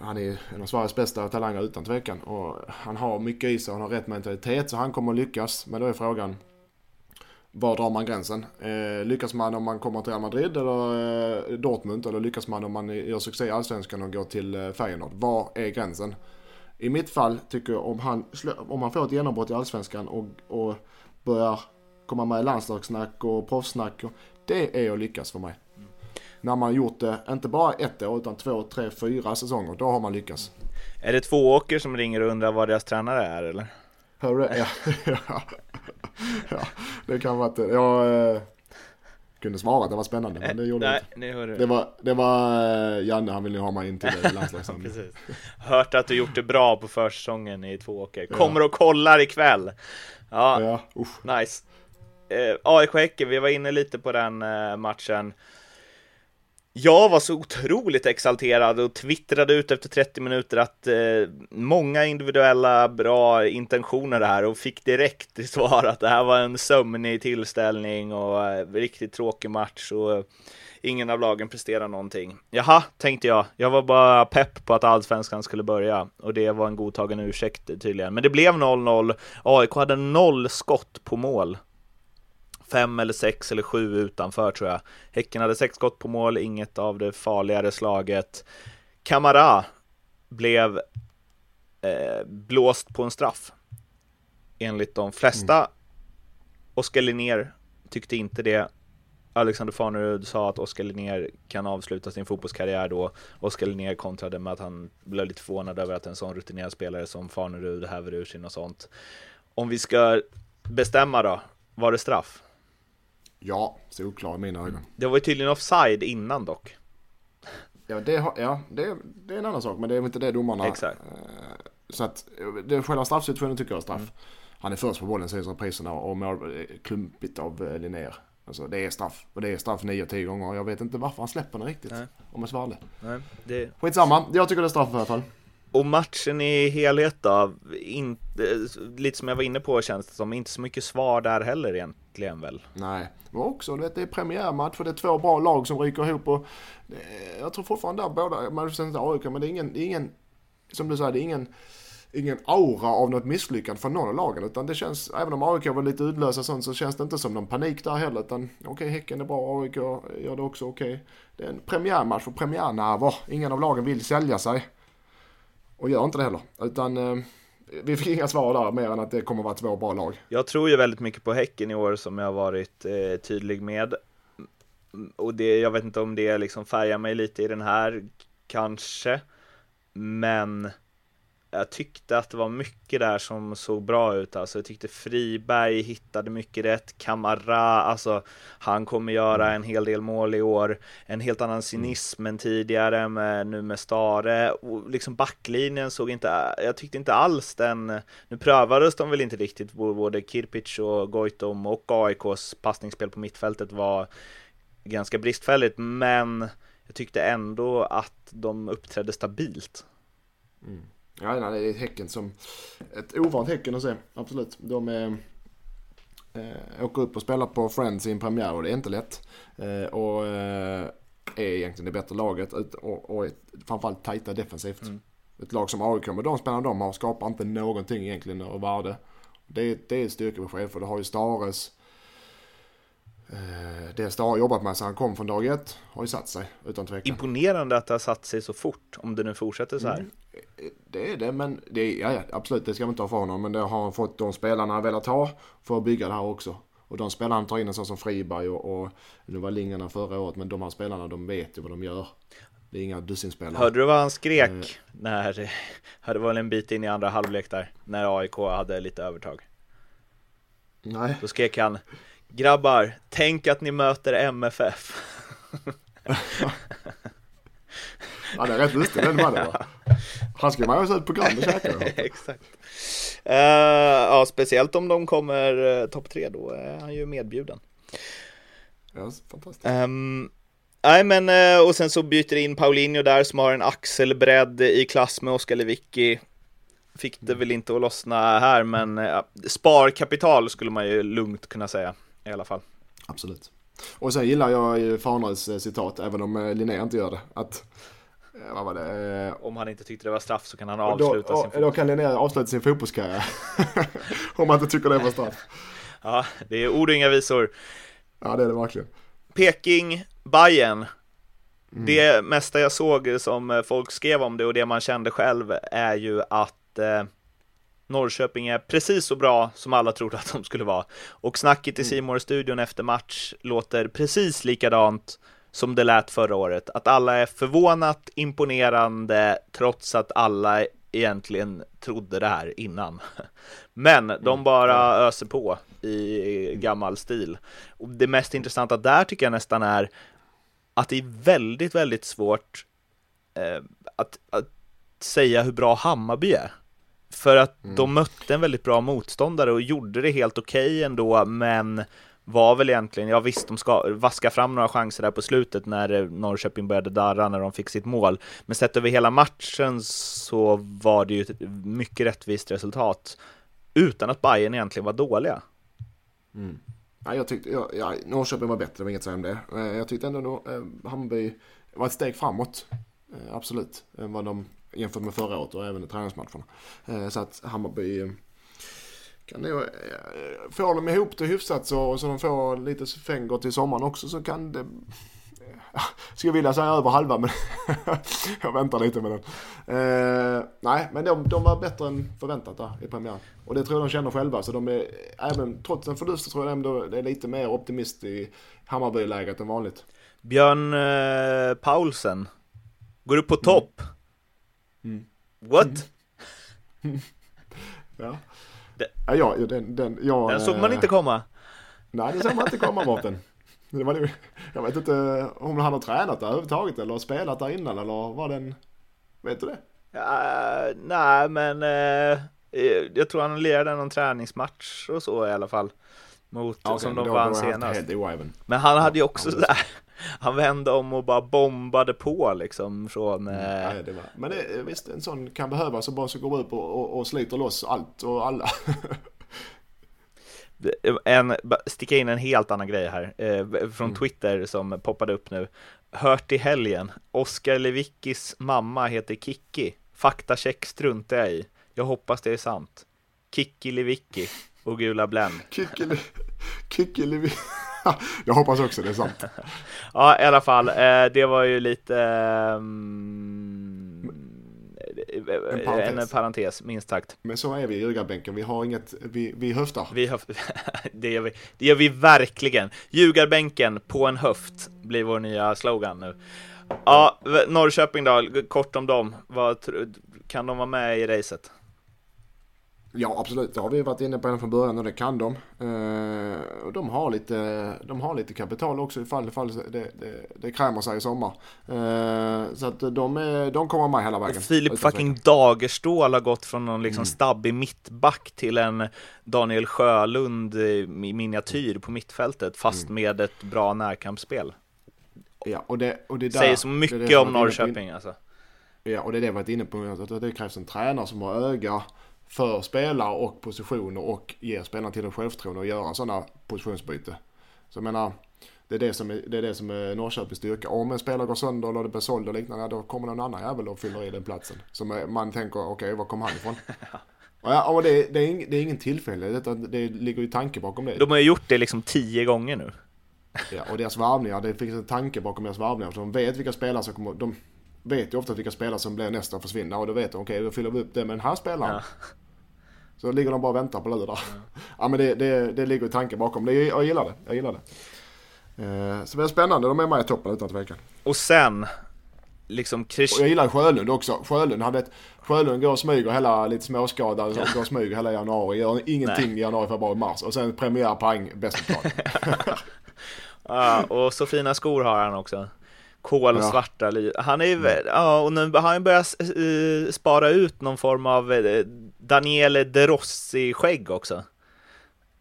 Han är en av Sveriges bästa talanger utan tvekan. Och han har mycket i sig, han har rätt mentalitet så han kommer att lyckas. Men då är frågan var drar man gränsen? Eh, lyckas man om man kommer till Real Madrid eller eh, Dortmund? Eller lyckas man om man gör succé i Allsvenskan och går till eh, Feyenoord? Var är gränsen? I mitt fall tycker jag om han, om han får ett genombrott i Allsvenskan och, och börjar komma med i landslagssnack och proffssnack. Det är att lyckas för mig. Mm. När man gjort det, inte bara ett år utan två, tre, fyra säsonger. Då har man lyckats. Är det två åker som ringer och undrar vad deras tränare är eller? Hör du det? Ja. ja. ja. Det kan vara att jag eh, kunde svara att det var spännande men det gjorde Nej, jag inte. hörde Det var, det var eh, Janne, han ville ju ha mig in till. Precis. Hört att du gjort det bra på försäsongen i två åker. Kommer och kollar ikväll. Ja, Ja, usch. nice. Eh, AIK-Häcken, vi var inne lite på den eh, matchen. Jag var så otroligt exalterad och twittrade ut efter 30 minuter att eh, många individuella bra intentioner här och fick direkt till svar att det här var en sömnig tillställning och eh, riktigt tråkig match och eh, ingen av lagen presterar någonting. Jaha, tänkte jag. Jag var bara pepp på att allsvenskan skulle börja och det var en godtagen ursäkt tydligen. Men det blev 0-0. AIK hade noll skott på mål fem eller sex eller sju utanför tror jag. Häcken hade sex skott på mål, inget av det farligare slaget. Kamara blev eh, blåst på en straff. Enligt de flesta. Mm. Oskar Linnér tyckte inte det. Alexander Farnerud sa att Oskar Linnér kan avsluta sin fotbollskarriär då. Oskar Linnér kontrade med att han blev lite förvånad över att en sån rutinerad spelare som Farnerud häver ur sig något sånt. Om vi ska bestämma då, var det straff? Ja, solklar i mina ögon. Det var ju tydligen offside innan dock. Ja, det, har, ja det, det är en annan sak, men det är inte det domarna... Exakt. Eh, så att det, själva straffsituationen tycker jag är straff. Mm. Han är först på bollen, säger repriserna, och mål klumpigt av eh, Linnér. Alltså det är straff. Och det är straff 9-10 gånger. Jag vet inte varför han släpper den riktigt. Nej. Om jag svarar Nej, det... Skitsamma, jag tycker det är straff i alla fall. Och matchen i helhet då, inte, lite som jag var inne på känns det som, inte så mycket svar där heller egentligen väl? Nej, men också du vet, det är premiärmatch och det är två bra lag som ryker ihop och jag tror fortfarande där båda, man inte AIK, men det är ingen, det är ingen, som du säger, det är ingen ingen aura av något misslyckande från någon av lagen. Utan det känns, även om AIK var lite uddlösa sånt så känns det inte som någon panik där heller. Utan okej, okay, Häcken är bra, AIK gör det också okej. Okay. Det är en premiärmatch och premiärnerver. Ingen av lagen vill sälja sig. Och gör inte det heller. Utan eh, vi fick inga svar där mer än att det kommer att vara två bra lag. Jag tror ju väldigt mycket på Häcken i år som jag har varit eh, tydlig med. Och det, jag vet inte om det liksom färgar mig lite i den här, kanske. Men jag tyckte att det var mycket där som såg bra ut. Alltså jag tyckte Friberg hittade mycket rätt. Kamara, alltså han kommer göra en hel del mål i år. En helt annan cynism mm. än tidigare med, nu med Stare. Och liksom backlinjen såg inte, jag tyckte inte alls den, nu prövades de väl inte riktigt, både Kirpic och Goitom och AIKs passningsspel på mittfältet var ganska bristfälligt, men jag tyckte ändå att de uppträdde stabilt. Mm. Ja, nej, det är Häcken som... Ett ovant Häcken att se, absolut. De är, eh, åker upp och spelar på Friends i en premiär och det är inte lätt. Eh, och eh, är egentligen det bättre laget och, och är framförallt tajta defensivt. Mm. Ett lag som AIK med de spelarna de har skapar inte någonting egentligen av värde. Det, det är ett styrkebesked för det har ju Stares Eh, det Stare har jobbat med sedan han kom från dag ett har ju satt sig utan tvekan. Imponerande att det har satt sig så fort om det nu fortsätter så här. Mm, det är det, men det är, ja, absolut, det ska man inte ha för honom. Men det har han fått de spelarna han velat ha för att bygga det här också. Och de spelarna han tar in en sån som Friberg och, och nu var Lingarna förra året, men de här spelarna de vet ju vad de gör. Det är inga dussinspelare. Hörde du vad han skrek eh. när, det var väl en bit in i andra halvlek där, när AIK hade lite övertag? Nej. Då skrek han Grabbar, tänk att ni möter MFF. Han är rätt lustig den mannen va? Han ska man ju ett program och käka. Exakt. Uh, ja, speciellt om de kommer uh, topp tre, då är han ju medbjuden. Ja, fantastiskt. Um, nej men, uh, och sen så byter in Paulinho där som har en axelbredd i klass med Oskar Lewicki. Fick det väl inte att lossna här, men uh, sparkapital skulle man ju lugnt kunna säga i alla fall. Absolut. Och sen gillar jag ju Farners eh, citat, även om eh, Linné inte gör det. Att, eh, vad var det? Om han inte tyckte det var straff så kan han avsluta då, sin fotboll. Då kan Linné avsluta sin fotbollskarriär. om han inte tycker det var straff. Ja, det är ord och inga visor. Ja, det är det verkligen. Peking, Bayern. Mm. Det mesta jag såg som folk skrev om det och det man kände själv är ju att eh, Norrköping är precis så bra som alla trodde att de skulle vara. Och snacket i mm. simor studion efter match låter precis likadant som det lät förra året. Att alla är förvånat imponerande trots att alla egentligen trodde det här innan. Men de Mm. bara öser på i gammal stil. Och det mest intressanta där tycker jag nästan är att det är väldigt, väldigt svårt eh, att, att säga hur bra Hammarby är. För att Mm. de mötte en väldigt bra motståndare och gjorde det helt okej ändå, men var väl egentligen, ja visst, de ska vaska fram några chanser där på slutet när eh, Norrköping började darra när de fick sitt mål. Men sett över hela matchen så var det ju ett mycket rättvist resultat utan att Bayern egentligen var dåliga. Mm. Ja, jag tyckte, ja, ja, Norrköping var bättre, det var inget att säga om det. Eh, jag tyckte ändå att eh, Hammarby var ett steg framåt. Eh, absolut. Än vad de jämfört med förra året och även i träningsmatcherna. Eh, så att Hammarby eh, kan nog, eh, får de ihop det hyfsat så, så de får lite fängor till sommaren också så kan det Ja, skulle vilja säga över halva men jag väntar lite med den. Eh, nej, men de, de var bättre än förväntat där i premiären. Och det tror jag de känner själva. Så de är, även trots en förlust så tror jag ändå det är lite mer optimist i Hammarby-läget än vanligt. Björn eh, Paulsen går upp på topp. Mm. What? Ja. Det- Ja, ja, den, den, ja, Den såg man eh, inte komma. Nej, det såg man inte komma Mårten. Det var, det- jag vet inte om han har tränat där överhuvudtaget eller spelat där innan eller var den... Vet du det? Ja, nej, men eh, jag tror han lirade någon träningsmatch och så i alla fall. Mot, okej, som de vann senast. Men han hade ju också ja, sådär, han vände om och bara bombade på liksom från... Eh, Nej, det var, men det, visst, en sån kan behövas och bara så går upp och, och, och sliter loss allt och alla. en, sticka in en helt annan grej här, eh, från Mm. Twitter som poppade upp nu. Hört i helgen, Oskar Lewickis mamma heter Kikki. Faktacheck struntar jag i. Jag hoppas det är sant. Kikki Lewicki och Gula Blend. Kickeli, kickeli. Jag hoppas också det är sant. Ja, i alla fall, eh, det var ju lite... ehm, En en, parentes. parentes, minst sagt. Men så är vi i ljugarbänken. Vi har inget, vi, vi höftar. Vi höf- det, gör vi, det gör vi verkligen. Ljugarbänken på en höft blir vår nya slogan nu. Ja, Norrköping då, kort om dem. Vad, kan de vara med i racet? Ja, absolut. Det har vi varit inne på redan från början och det kan de. Eh, och de har lite, de har lite kapital också ifall, ifall det, det, det krämer sig i sommar. Eh, så att de, är, de kommer med hela vägen. Och Filip fucking. Dagerstål har gått från någon Mm. liksom stabbig mittback till en Daniel Sjölund i miniatyr på mittfältet, fast Mm. med ett bra närkampsspel. Ja, och det, och det är där, Säger så mycket det om Norrköping alltså. Ja, och det är det jag varit inne på. Att det krävs en tränare som har öga för spelare och positioner och ger spelarna till en självförtroende och göra sådana positionsbyte. Så jag menar, det är det som är, det är, det som är Norrköpings styrka. Om en spelare går sönder eller det blir såld och liknande, då kommer någon annan jävel och fyller i den platsen. Som man tänker, okej, var kom han ifrån? Ja, och det, det, är, ing- det är ingen tillfällighet, utan det ligger ju tanke bakom det. De har ju gjort det liksom tio gånger nu. Ja, och deras varvningar, det finns en tanke bakom deras varvningar. För de vet vilka spelare som kommer, de vet ju ofta vilka spelare som blir nästa försvinna. Och då vet de, okej då fyller vi upp det med den här spelaren. Ja. Så ligger de bara och väntar på lur där. Ja men det, det, det ligger ju tanke bakom. Det, jag gillar det, jag gillar det. Eh, så det är spännande, de är med i toppen utan tvekan. Och sen, liksom Och Chris... jag gillar Sjölund också. Sjölund, han vet, Sjölund går och smyger hela, lite småskadad, går och smyger hela januari. Gör ingenting Nej. i januari, februari, mars. Och sen premiär, pang, bäst. Ja, och så fina skor har han också. Kolsvarta, li- han är ju, Mm. ja, och nu har han börjat spara ut någon form av eh, Daniele De Rossi-skägg också.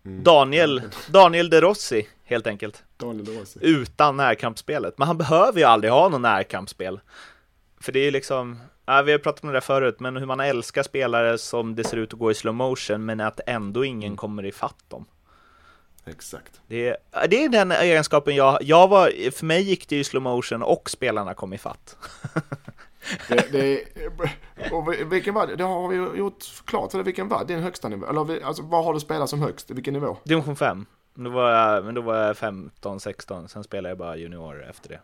Mm. Daniel, Daniel De Rossi, helt enkelt. Daniel De Rossi. Utan närkampsspelet. Men han behöver ju aldrig ha något närkampsspel. För det är ju liksom, ja, vi har pratat om det där förut, men hur man älskar spelare som det ser ut att gå i slow motion, men att ändå ingen Mm. kommer ifatt dem. Exakt. Det är, det är den egenskapen jag, jag var, för mig gick det i slow motion och spelarna kom ifatt. Det, det, och vilken var det? Det har vi ju gjort klart. Eller vilken var din högsta nivå? Eller alltså, vad har du spelat som högst? Vilken nivå? Division 5. Då var jag, men då var jag 15, 16, sen spelade jag bara junior efter det.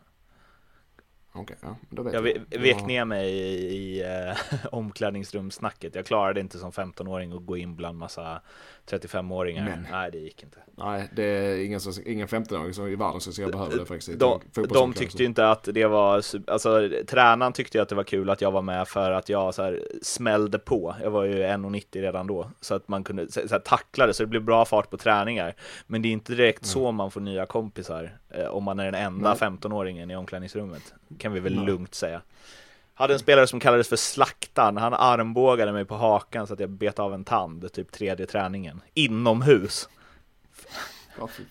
Okej, ja, då vet Jag jag. ve- vek Ja. ner mig i, i eh, omklädningsrumssnacket. Jag klarade inte som 15-åring att gå in bland massa 35-åringar. Men. Nej, det gick inte. Nej, det är ingen, som, ingen 15-åring som i världen som jag behöver det faktiskt. De, de tyckte ju inte att det var, alltså tränaren tyckte ju att det var kul att jag var med för att jag så här smällde på. Jag var ju 1,90 redan då, så att man kunde så här, tacklade så det blev bra fart på träningar. Men det är inte direkt så man får nya kompisar, eh, om man är den enda Nej. 15-åringen i omklädningsrummet. Kan vi väl Nej. lugnt säga. Hade en spelare som kallades för Slaktaren, han armbågade mig på hakan så att jag bet av en tand, typ tredje träningen, inomhus.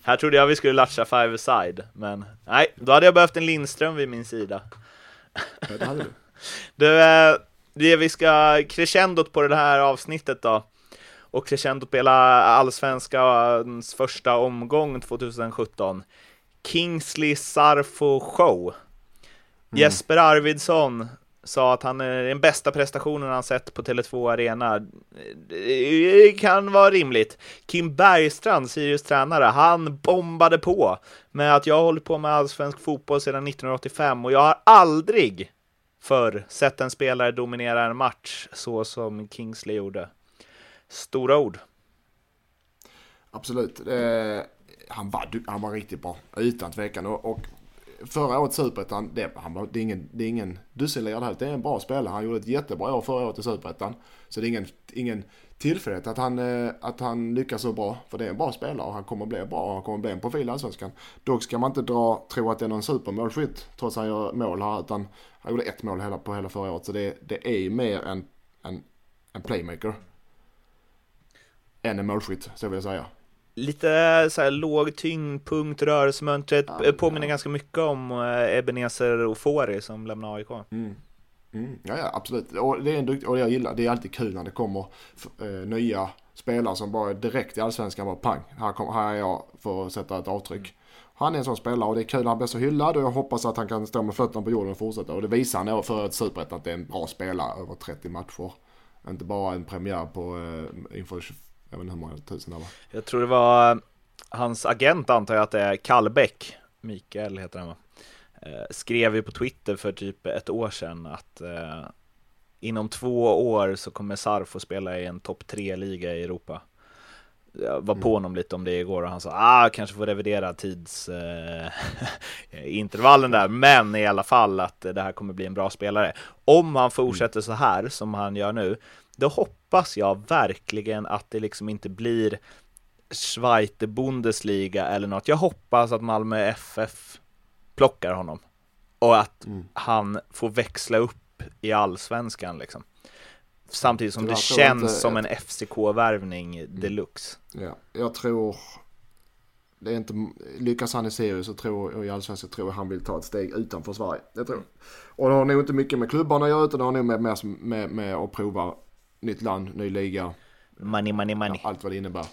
Här trodde jag vi skulle latcha five side, men nej, då hade jag behövt en Lindström vid min sida. ja, det hade du. Du, eh, det vi ska crescendot på det här avsnittet då, och crescendot på hela allsvenskans första omgång 2017. Kingsley Sarfo Show. Jesper Arvidsson sa att han är den bästa prestationen han sett på Tele2 Arena. Det kan vara rimligt. Kim Bergstrand, Sirius tränare, han bombade på med att jag har hållit på med allsvensk fotboll sedan 1985 och jag har aldrig förr sett en spelare dominera en match så som Kingsley gjorde. Stora ord. Absolut. Eh, han, var, han var riktigt bra, utan tvekan. Och, och förra året Superettan, det, han det är ingen, det är ingen dussinlirare här. Det är en bra spelare. Han gjorde ett jättebra år förra året i Superettan. Så det är ingen, ingen tillfällighet att han, eh, att han lyckas så bra. För det är en bra spelare och han kommer bli bra och han kommer bli en profil i Allsvenskan. Dock ska man inte dra, tro att det är någon supermålskytt trots att han gör mål här. Utan han gjorde ett mål hela, på hela förra året. Så det, det är ju mer en, en, en playmaker. Än en målskytt, så vill jag säga. Lite så här låg tyngdpunkt, rörelsemönstret, Ja, eh, påminner ja. ganska mycket om eh, Ebenezer Ofori som lämnar AIK. Mm. Mm. Ja, ja, absolut. Och det är en dukt, och det jag gillar, det är alltid kul när det kommer f- eh, nya spelare som bara direkt i allsvenskan bara pang, här, kom, här är jag för att sätta ett avtryck. Han är en sån spelare och det är kul han blir så hyllad och jag hoppas att han kan stå med fötterna på jorden och fortsätta. Och det visar han för ett superettan att det är en bra spelare över 30 matcher. Inte bara en premiär på eh, inför, 20 jag vet inte hur många tusen det var. Jag tror det var eh, hans agent antar jag att det är Kallbäck, Mikael heter han va? Eh, skrev ju på Twitter för typ ett år sedan att eh, inom två år så kommer Sarf att spela i en topp tre liga i Europa. Jag var på honom lite om det igår och han sa ah, kanske får revidera tidsintervallen eh, där, men i alla fall att det här kommer bli en bra spelare. Om han fortsätter så här som han gör nu, då hoppas jag verkligen att det liksom inte blir Schweite Bundesliga eller något. Jag hoppas att Malmö FF plockar honom och att Mm. han får växla upp i allsvenskan liksom. Samtidigt som Det det, känns inte- som en FCK-värvning deluxe. Ja, jag tror... Det är inte, lyckas han i Sirius så tror, och i Allsvenskan tror jag han vill ta ett steg utanför Sverige. Det tror jag. Och det har nog inte mycket med klubbarna att göra utan det har nog med, med, med, med att prova nytt land, ny liga, Money, money, money. allt vad det innebär.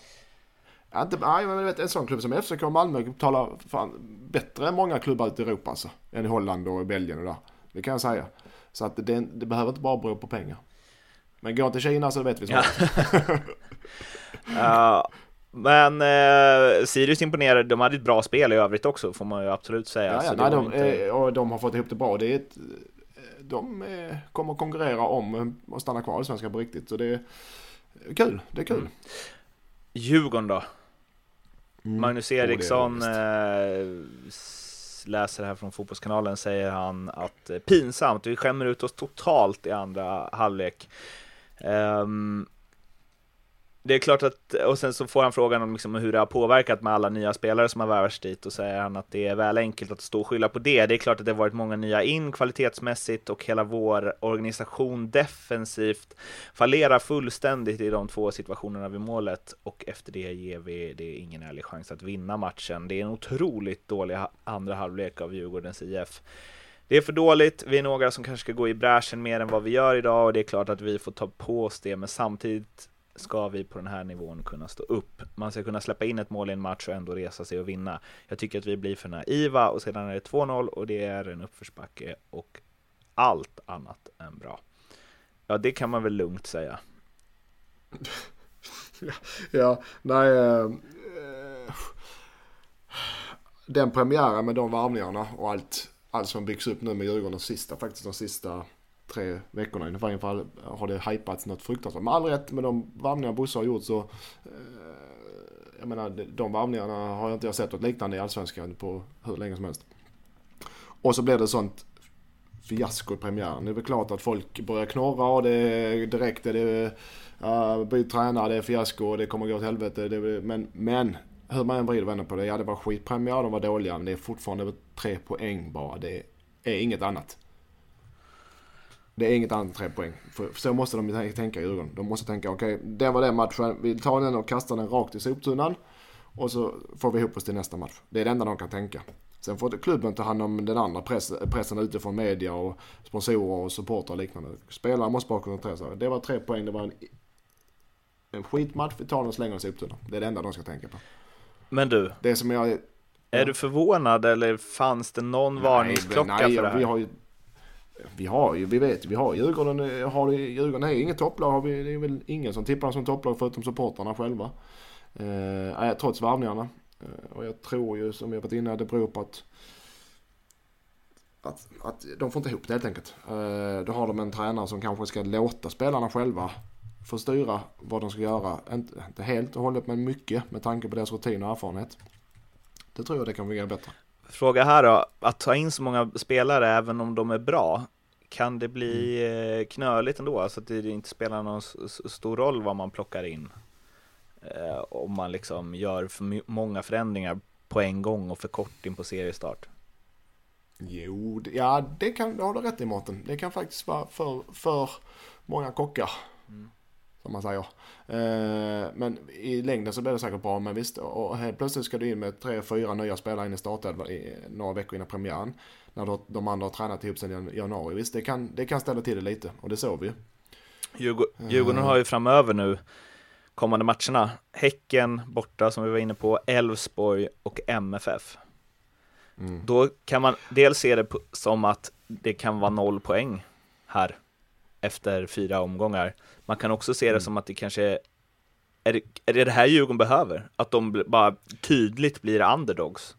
Ja, inte, nej, men vet, en sån klubb som FCK och Malmö talar fan bättre än många klubbar ute i Europa alltså. Än i Holland och i Belgien och där. Det kan jag säga. Så att det, det behöver inte bara bero på pengar. Men går till Kina så vet vi Ja. Ja, men eh, Sirius imponerade, de hade ett bra spel i övrigt också får man ju absolut säga. Ja, ja, nej, de, inte- eh, och de har fått ihop det bra. Det är ett, de eh, kommer att konkurrera om att stanna kvar i svenska på riktigt. Så det är kul. Det är kul. Mm. Djurgården då? Mm. Magnus Oh, Eriksson s- läser här från Fotbollskanalen säger han att eh, pinsamt, vi skämmer ut oss totalt i andra halvlek. Ehm, det är klart att, och sen så får han frågan om liksom hur det har påverkat med alla nya spelare som har värvats dit och säger han att det är väl enkelt att stå och skylla på det. Det är klart att det har varit många nya in kvalitetsmässigt och hela vår organisation defensivt fallerar fullständigt i de två situationerna vid målet och efter det ger vi det ingen ärlig chans att vinna matchen. Det är en otroligt dålig andra halvlek av Djurgårdens IF. Det är för dåligt, vi är några som kanske ska gå i bräschen mer än vad vi gör idag och det är klart att vi får ta på oss det, men samtidigt ska vi på den här nivån kunna stå upp. Man ska kunna släppa in ett mål i en match och ändå resa sig och vinna. Jag tycker att vi blir för naiva och sedan är det 2-0 och det är en uppförsbacke och allt annat än bra. Ja, det kan man väl lugnt säga. Ja, nej. Eh, eh, den premiären med de varvningarna och allt, allt som byggs upp nu med Djurgården sista, faktiskt de sista tre veckorna ungefär. Fall har det hypats något fruktansvärt. Med all rätt med de varvningar Bosse har gjort så eh, jag menar de varvningarna har jag inte sett något liknande i Allsvenskan på hur länge som helst. Och så blir det sånt fiasko i premiären. Det är väl klart att folk börjar knorra och det är direkt är det uh, byt tränare, det är fiasko och det kommer gå åt helvete. Det, men, men hur man än vrider och vänder på det. Ja det var skitpremiär, de var dåliga men det är fortfarande tre poäng bara. Det är inget annat. Det är inget annat än tre poäng. För så måste de tänka i Djurgården. De måste tänka okej, okay, det var den matchen. Vi tar den och kastar den rakt i soptunnan. Och så får vi ihop oss till nästa match. Det är det enda de kan tänka. Sen får klubben ta hand om den andra press, pressen utifrån media och sponsorer och supportrar och liknande. Spelare måste bara koncentrera sig. Det var tre poäng, det var en, en skitmatch. Vi tar den och slänger den i soptunnan. Det är det enda de ska tänka på. Men du. Det som jag... Är du förvånad eller fanns det någon varningsklocka nej, för det här? Vi har ju, vi har ju, vi vet vi har Djurgården, eh, har Djurgården är inget topplag, har vi, det är väl ingen som tippar som topplag förutom supportrarna själva. Eh, trots varvningarna. Eh, och jag tror ju som jag varit inne det beror på att att, att de får inte ihop det helt enkelt. Eh, då har de en tränare som kanske ska låta spelarna själva få styra vad de ska göra. Inte, inte helt och hållet men mycket med tanke på deras rutin och erfarenhet. Det tror jag det kan fungera bättre. Fråga här då, att ta in så många spelare även om de är bra, kan det bli mm. Eh, knöligt ändå? Alltså att det inte spelar någon stor roll vad man plockar in? Eh, om man liksom gör för många förändringar på en gång och för kort in på seriestart? Jo, ja det kan har du rätt i Mårten. Det kan faktiskt vara för, för många kockar. Mm. Som man säger. Eh, men i längden så blir det säkert bra. Men visst, och helt plötsligt ska du in med tre, fyra nya spelare in i startelvan några veckor innan premiären. När de andra har tränat ihop i januari. Visst, det kan, det kan ställa till det lite. Och det såg vi ju. Djurgården har ju framöver nu kommande matcherna. Häcken borta som vi var inne på, Elfsborg och MFF. Mm. Då kan man dels se det som att det kan vara noll poäng här efter fyra omgångar. Man kan också se det mm. som att det kanske är det, är det det här Djurgården behöver? Att de bara tydligt blir underdogs?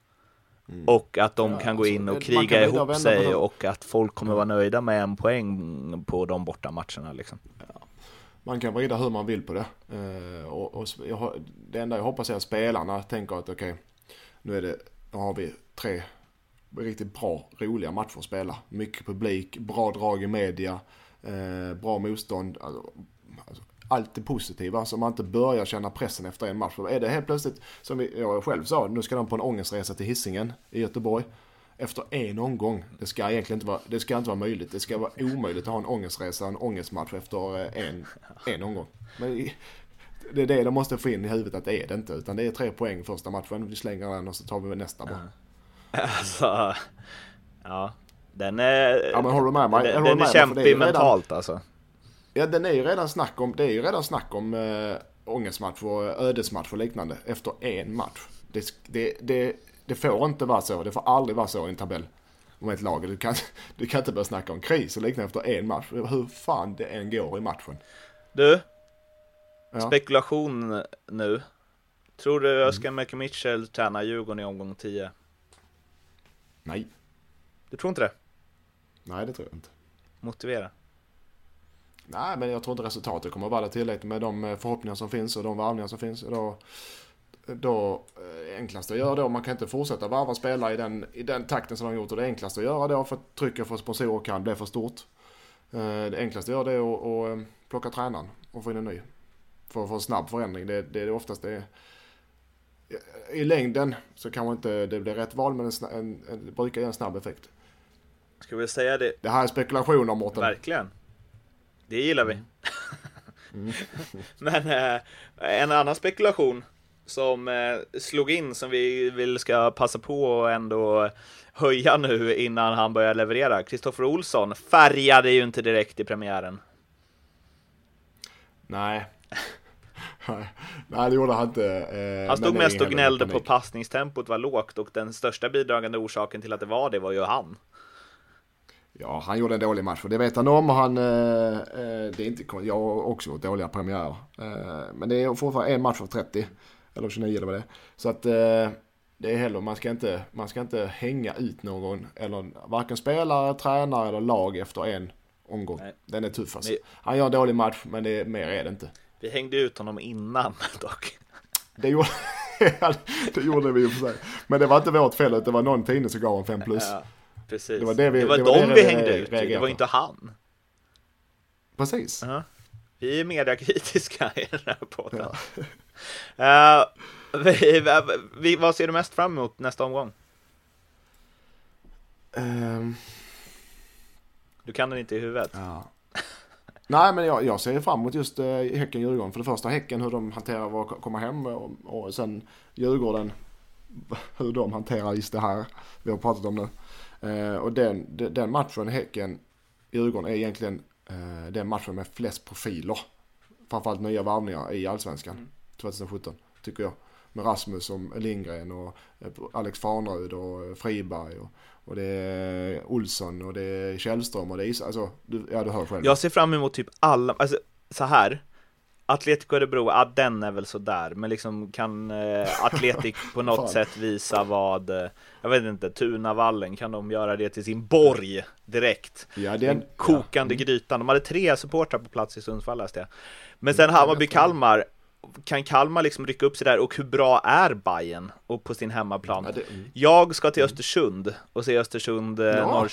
Mm. Och att de ja, kan gå alltså, in och kriga ihop sig och att folk kommer vara nöjda med en poäng på de borta matcherna liksom. Ja. Man kan vrida hur man vill på det. Uh, och, och jag, det enda jag hoppas är att spelarna tänker att okej, okay, nu är det, nu har vi tre riktigt bra, roliga matcher att spela. Mycket publik, bra drag i media, Eh, bra motstånd. Alltså, alltså, allt det positiva alltså, så man inte börjar känna pressen efter en match. Är det helt plötsligt, som jag själv sa, nu ska de på en ångestresa till Hisingen i Göteborg. Efter en omgång. Det ska egentligen inte vara, det ska inte vara möjligt. Det ska vara omöjligt att ha en ångestresa, en ångestmatch efter eh, en, en omgång. Men det är det de måste få in i huvudet att det är det inte. Utan det är tre poäng första matchen. Vi slänger den och så tar vi nästa bara. Alltså, ja. Den är, ja, men håller med mig? Den, den är kämpig mentalt alltså. Ja, den är ju redan snack om, det är ju redan snack om äh, ångestmatch och ödesmatch och liknande efter en match. Det, det, det, det får inte vara så. Det får aldrig vara så i en tabell om ett lag. Du kan, du kan inte börja snacka om kris och liknande efter en match. Hur fan det än går i matchen. Du, ja. spekulation nu. Tror du Oskar mm. Mitchell tränar Djurgården i omgång 10? Nej. Du tror inte det? Nej, det tror jag inte. Motivera. Nej, men jag tror inte resultatet kommer att vara tillräckligt med de eh, förhoppningar som finns och de varvningar som finns. Då, då eh, enklast att göra då, man kan inte fortsätta varva spelare i den, i den takten som de har gjort och det enklaste att göra då för att trycket för sponsorer kan bli för stort. Eh, det enklaste att göra det är att, plocka tränaren och få in en ny. För att få en snabb förändring. Det, det är oftast det i längden så kanske inte det blir rätt val men en, en, en, brukar ge en snabb effekt. Ska vi säga det? Det här är spekulationer Mårten. Verkligen. Det gillar vi. Mm. Men eh, en annan spekulation som eh, slog in som vi vill ska passa på och ändå höja nu innan han börjar leverera. Kristoffer Olsson färgade ju inte direkt i premiären. Nej. Nej, det gjorde han inte. Eh, han stod mest och gnällde på passningstempot var lågt och den största bidragande orsaken till att det var det var ju han. Ja, han gjorde en dålig match och det vet han om och han... Eh, eh det är inte Jag har också gjort dåliga premiärer. Eh, men det är fortfarande en match av 30. Eller 29 eller vad det är. Så att... Eh, det är heller, man ska, inte, man ska inte hänga ut någon, eller varken spelare, tränare eller lag efter en omgång. Nej. Den är tuff alltså. Men- Han gör en dålig match, men det mer är det inte. Vi hängde ut honom innan dock. Det gjorde, det gjorde vi ju för sig. Men det var inte vårt fel, det var någon tidning som gav en 5 plus. Ja, precis. Det var det vi- det var det var dem det vi hängde ut, det var inte han. Precis. Ja. Vi är mediakritiska i den här podden. Eh, vi, vi, vad ser du mest fram emot nästa omgång? Ehm, Du kan den inte i huvudet. ja. Nej, men jag, jag ser fram emot just eh, Häcken-Djurgården. För det första Häcken, hur de hanterar att komma hem och, och sen Djurgården, hur de hanterar just det här vi har pratat om nu. Eh, och den, den matchen, Häcken-Djurgården, är egentligen eh, den matchen med flest profiler. Framförallt nya varvningar i Allsvenskan 2017, tycker jag. Med Rasmus och Lindgren och eh, Alex Farnerud och Friberg och, och det är Olsson och det är Källström och det är Is- alltså, du, ja du hör själv. Jag ser fram emot typ alla, alltså så här. Atletico Örebro, ja den är väl sådär, men liksom kan eh, Atletic på något sätt visa vad, eh, jag vet inte, Tunavallen, kan de göra det till sin borg direkt? ja, Den en, kokande ja, mm. grytan, de hade tre supportrar på plats i Sundsvall läste jag. Men Mm, sen Hammarby-Kalmar, kan Kalmar liksom rycka upp sig där och hur bra är Bayern och på sin hemmaplan? Ja, det- mm. Jag ska till Östersund och se Östersund eh, Ja.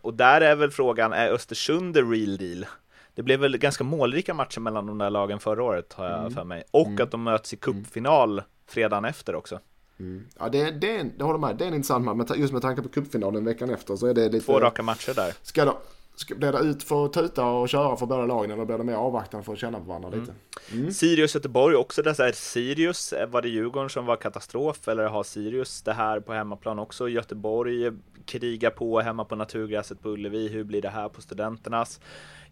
Och där är väl frågan, är Östersund the real deal? Det blev väl ganska målrika matcher mellan de där lagen förra året har Mm. jag för mig och att de möts i cupfinal fredagen efter också. Mm. Ja, det, det, är det håller med. Det är en intressant match. Men just med tanke på cupfinalen veckan efter så är det lite... Två raka matcher där. Ska det, ska, blir det ut för att tuta och köra för båda lagen eller blir det mer avvaktan för att känna på varandra lite? Mm. Sirius Göteborg också, så här, Sirius, eh, var det Djurgården som var katastrof eller har Sirius det här på hemmaplan också? Göteborg krigar på hemma på naturgräset på Ullevi, hur blir det här på Studenternas?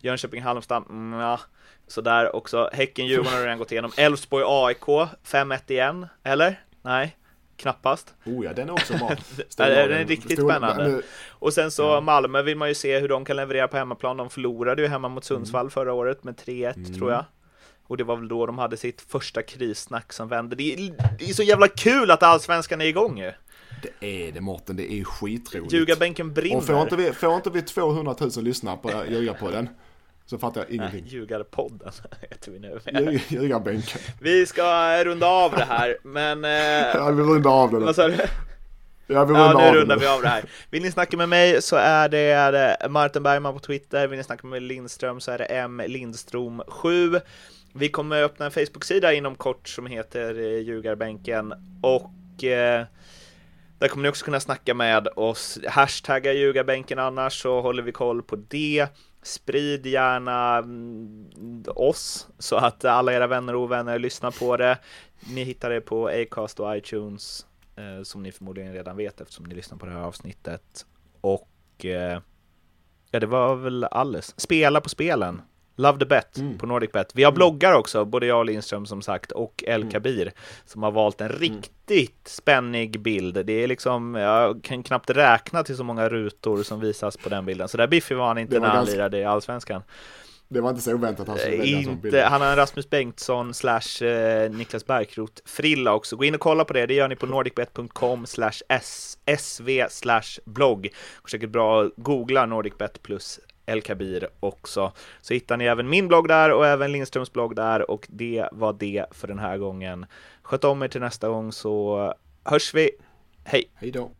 Jönköping Halmstad, mm, ja, sådär också. Häcken Djurgården har redan gått igenom. Elfsborg AIK, 5-1 igen, eller? Nej, knappast. Oh ja, den är också bra. Den är riktigt spännande. Och sen så Malmö vill man ju se hur de kan leverera på hemmaplan. De förlorade ju hemma mot Sundsvall förra året med 3-1 tror jag. Och det var väl då de hade sitt första krissnack som vände. Det är, det är så jävla kul att allsvenskan är igång ju! Det är det Mårten, det är skitroligt. Ljugarbänken Och får inte, brinner! vi, får inte vi 200 000 lyssnare på Ljugarpodden så fattar jag Nej, ingenting. Ljugarpodden heter vi nu. Ljug- Ljugarbänken. Vi ska runda av det här, men... Eh, Ja, vi rundar av det vad sa du? Ja, vi Ja, nu rundar vi av det här. Vill ni snacka med mig så är det Martin Bergman på Twitter. Vill ni snacka med Lindström så är det M Lindström 7. Vi kommer öppna en Facebook-sida inom kort som heter eh, Ljugarbänken och eh, där kommer ni också kunna snacka med oss. Hashtagga Ljugarbänken annars så håller vi koll på det. Sprid gärna mm, oss så att alla era vänner och ovänner lyssnar på det. Ni hittar det på Acast och iTunes eh, som ni förmodligen redan vet eftersom ni lyssnar på det här avsnittet. Och eh, ja, det var väl alles. Spela på spelen. Love the bet Mm. på NordicBet. Vi har bloggar också, både jag och Lindström som sagt och El Kabir som har valt en riktigt spännig bild. Det är liksom, jag kan knappt räkna till så många rutor som visas på den bilden. Så där biffig var han inte när han lirade i Allsvenskan. Det var inte så oväntat han skulle välja. Inte, han har en Rasmus Bengtsson slash eh, Niklas Bärkroth frilla också. Gå in och kolla på det. Det gör ni på nordicbet.com slash sv slash blogg. Säkert bra att googla nordicbet plus El Kabir också. Så hittar ni även min blogg där och även Lindströms blogg där och det var det för den här gången. Sköt om er till nästa gång så hörs vi. Hej! Hej då.